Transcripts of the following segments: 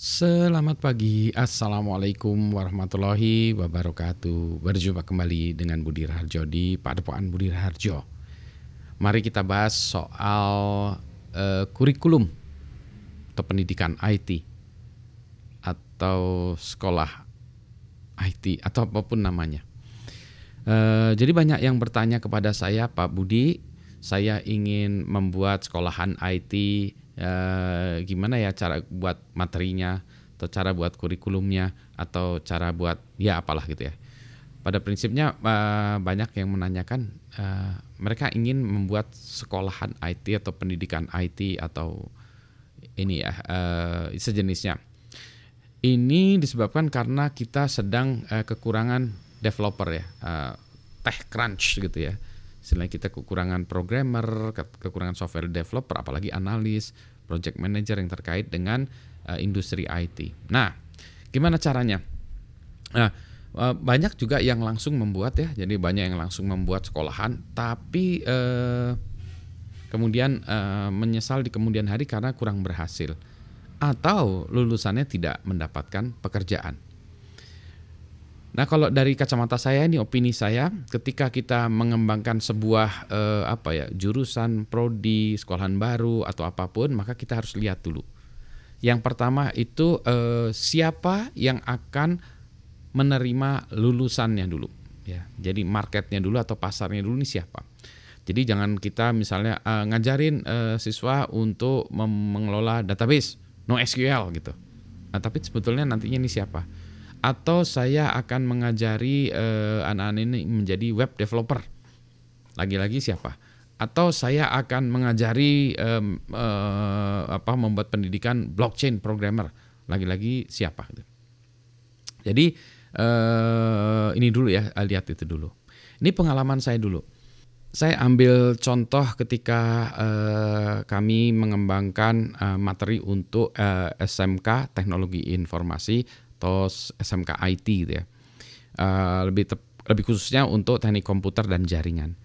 Selamat pagi, Assalamualaikum warahmatullahi wabarakatuh. Berjumpa kembali dengan Budi Raharjo di Padepokan Budi Raharjo. Mari kita bahas soal uh, kurikulum atau pendidikan IT Atau sekolah IT atau apa pun namanya. Uh, Jadi banyak yang bertanya kepada saya Pak Budi Saya ingin membuat sekolahan IT eh, gimana ya cara buat materinya atau cara buat kurikulumnya atau cara buat ya apalah gitu ya. Pada prinsipnya eh, banyak yang menanyakan eh, mereka ingin membuat sekolahan IT atau pendidikan IT atau ini ya eh, sejenisnya. Ini disebabkan karena kita sedang eh, kekurangan developer ya, eh, tech crunch gitu ya Selain kita kekurangan programmer, kekurangan software developer, apalagi analis, project manager yang terkait dengan uh, industri IT. Nah, gimana caranya? Nah, uh, banyak juga yang langsung membuat ya, jadi banyak yang langsung membuat sekolahan, tapi uh, kemudian uh, menyesal di kemudian hari karena kurang berhasil, atau lulusannya tidak mendapatkan pekerjaan. Nah, kalau dari kacamata saya ini opini saya, ketika kita mengembangkan sebuah eh, apa ya jurusan prodi, sekolahan baru atau apa pun, maka kita harus lihat dulu. Yang pertama itu eh, siapa yang akan menerima lulusannya dulu, ya. Jadi marketnya dulu atau pasarnya dulu ini siapa. Jadi jangan kita misalnya eh, ngajarin eh, siswa untuk mengelola database, no SQL gitu. Nah, tapi sebetulnya nantinya ini siapa? Atau saya akan mengajari uh, anak-anak ini menjadi web developer. Lagi-lagi siapa? Atau saya akan mengajari um, uh, apa membuat pendidikan blockchain programmer. Lagi-lagi siapa? Jadi uh, ini dulu ya, lihat itu dulu. Ini pengalaman saya dulu. Saya ambil contoh ketika uh, kami mengembangkan uh, materi untuk uh, SMK Teknologi Informasi atau SMK IT gitu ya. Uh, lebih tep, lebih khususnya untuk teknik komputer dan jaringan.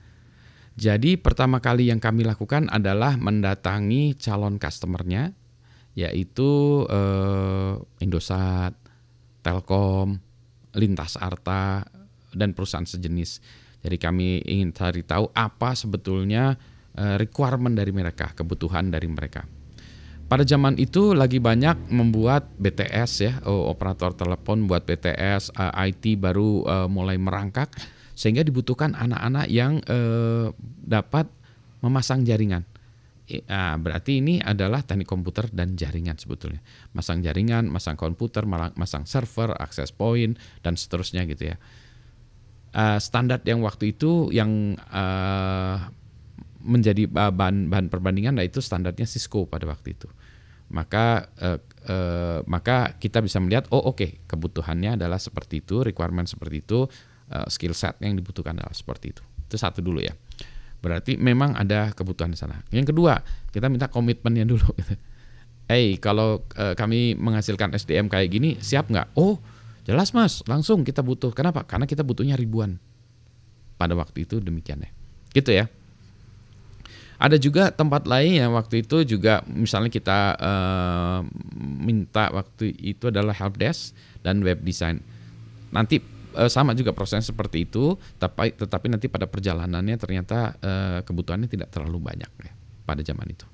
Jadi pertama kali yang kami lakukan adalah mendatangi calon customernya yaitu uh, Indosat, Telkom, Lintas Arta dan perusahaan sejenis. Jadi kami ingin cari tahu apa sebetulnya uh, requirement dari mereka, kebutuhan dari mereka. Pada zaman itu lagi banyak membuat BTS ya, operator telepon buat BTS, eh, IT baru uh, mulai merangkak sehingga dibutuhkan anak-anak yang uh, dapat memasang jaringan. Nah, berarti ini adalah teknik komputer dan jaringan sebetulnya. Masang jaringan, masang komputer, masang server, akses point dan seterusnya gitu ya. Uh, standar yang waktu itu yang uh, menjadi bahan bahan perbandingan yaitu standarnya Cisco pada waktu itu. Maka eh, eh, maka kita bisa melihat oh oke okay, kebutuhannya adalah seperti itu, requirement seperti itu, eh, skill set yang dibutuhkan adalah seperti itu. Itu satu dulu ya. Berarti memang ada kebutuhan di sana. Yang kedua, kita minta komitmennya dulu. hey, kalau eh, kami menghasilkan SDM kayak gini, siap nggak? Oh, jelas mas, langsung kita butuh. Kenapa? Karena kita butuhnya ribuan. Pada waktu itu demikian ya. Gitu ya. Ada juga tempat lain yang waktu itu juga misalnya kita uh, minta waktu itu adalah help desk dan web design. Nanti uh, sama juga proses seperti itu, tapi tetapi nanti pada perjalanannya ternyata uh, kebutuhannya tidak terlalu banyak ya pada zaman itu.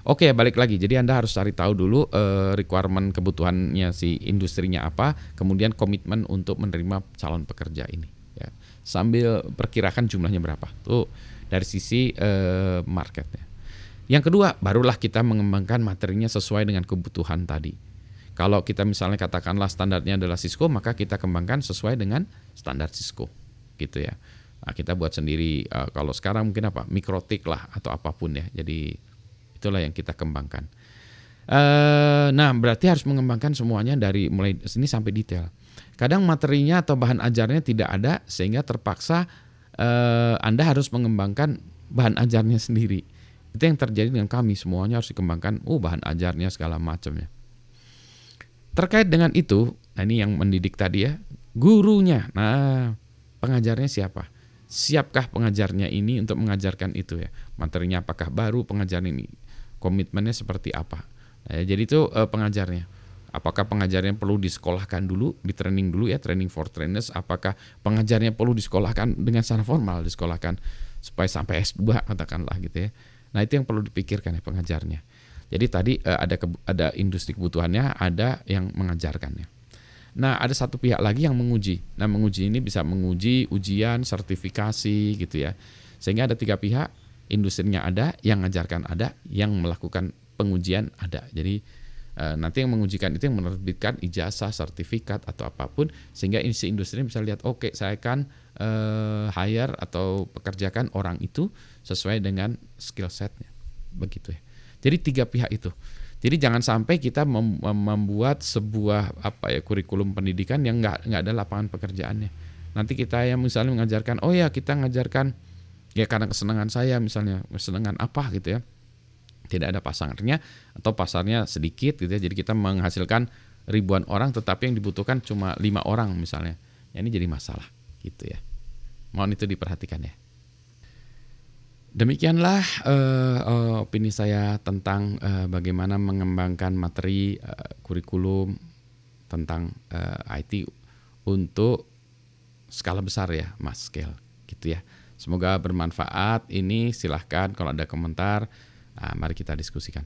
Oke, balik lagi. Jadi Anda harus cari tahu dulu uh, requirement kebutuhannya si industrinya apa, kemudian komitmen untuk menerima calon pekerja ini ya. Sambil perkirakan jumlahnya berapa. Tuh dari sisi uh, marketnya. Yang kedua, barulah kita mengembangkan materinya sesuai dengan kebutuhan tadi. Kalau kita misalnya katakanlah standarnya adalah Cisco, maka kita kembangkan sesuai dengan standar Cisco, gitu ya. Nah, kita buat sendiri. Uh, kalau sekarang mungkin apa, mikrotik lah atau apa pun ya. Jadi itulah yang kita kembangkan. Uh, nah, berarti harus mengembangkan semuanya dari mulai sini sampai detail. Kadang materinya atau bahan ajarnya tidak ada sehingga terpaksa eh, Anda harus mengembangkan bahan ajarnya sendiri. Itu yang terjadi dengan kami semuanya harus dikembangkan. Oh bahan ajarnya segala macamnya. Terkait dengan itu, nah ini yang mendidik tadi ya, gurunya. Nah, pengajarnya siapa? Siapkah pengajarnya ini untuk mengajarkan itu ya? Materinya apakah baru pengajaran ini? Komitmennya seperti apa? Nah, ya, jadi itu eh, pengajarnya. Apakah pengajarnya perlu disekolahkan dulu, di training dulu ya, training for trainers. Apakah pengajarnya perlu disekolahkan dengan secara formal, disekolahkan supaya sampai S2 katakanlah gitu ya. Nah itu yang perlu dipikirkan ya pengajarnya. Jadi tadi uh, ada ada industri kebutuhannya, ada yang mengajarkannya. Nah ada satu pihak lagi yang menguji. Nah menguji ini bisa menguji ujian, sertifikasi gitu ya. Sehingga ada tiga pihak, industrinya ada, yang mengajarkan ada, yang melakukan pengujian ada. Jadi Eh, nanti yang mengujikan itu yang menerbitkan ijazah, sertifikat atau apa pun sehingga si industri bisa lihat oke okay, saya akan uh, hire atau pekerjakan orang itu sesuai dengan skill setnya begitu ya. Jadi tiga pihak itu. Jadi jangan sampai kita mem membuat sebuah apa ya kurikulum pendidikan yang nggak nggak ada lapangan pekerjaannya. Nanti kita yang misalnya mengajarkan, oh ya kita mengajarkan ya karena kesenangan saya misalnya kesenangan apa gitu ya tidak ada pasarnya atau pasarnya sedikit gitu ya. Jadi kita menghasilkan ribuan orang tetapi yang dibutuhkan cuma lima orang misalnya. Ya, ini jadi masalah gitu ya. Mohon itu diperhatikan ya. Demikianlah uh, opini saya tentang uh, bagaimana mengembangkan materi uh, kurikulum tentang uh, IT untuk skala besar ya, mas scale gitu ya. Semoga bermanfaat. Ini silahkan kalau ada komentar Nah, mari kita diskusikan.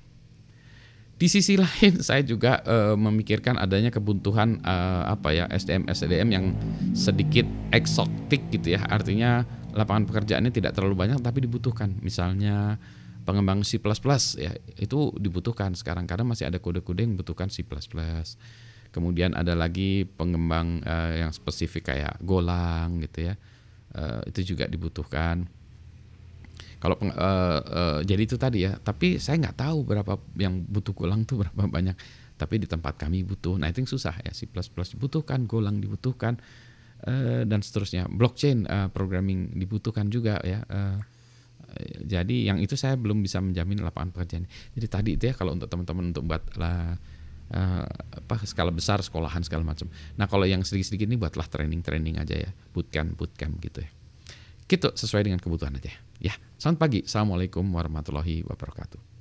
Di sisi lain saya juga uh, memikirkan adanya kebutuhan uh, apa ya SDM SDM yang sedikit eksotik gitu ya. Artinya lapangan pekerjaannya tidak terlalu banyak tapi dibutuhkan. Misalnya pengembang C++ ya itu dibutuhkan sekarang karena masih ada kode-kode yang membutuhkan C++. Kemudian ada lagi pengembang uh, yang spesifik kayak Golang gitu ya. Uh, itu juga dibutuhkan kalau uh, uh, jadi itu tadi ya, tapi saya nggak tahu berapa yang butuh golang tuh berapa banyak. Tapi di tempat kami butuh. Nah itu yang susah ya. C++ dibutuhkan, golang dibutuhkan uh, dan seterusnya. Blockchain uh, programming dibutuhkan juga ya. Uh, jadi yang itu saya belum bisa menjamin lapangan pekerjaan. Jadi tadi itu ya kalau untuk teman-teman untuk buat lah uh, apa skala besar sekolahan segala macam. Nah kalau yang sedikit-sedikit ini buatlah training-training aja ya, bootcamp bootcamp gitu ya. Gitu sesuai dengan kebutuhan aja. Ya, selamat pagi. Assalamualaikum warahmatullahi wabarakatuh.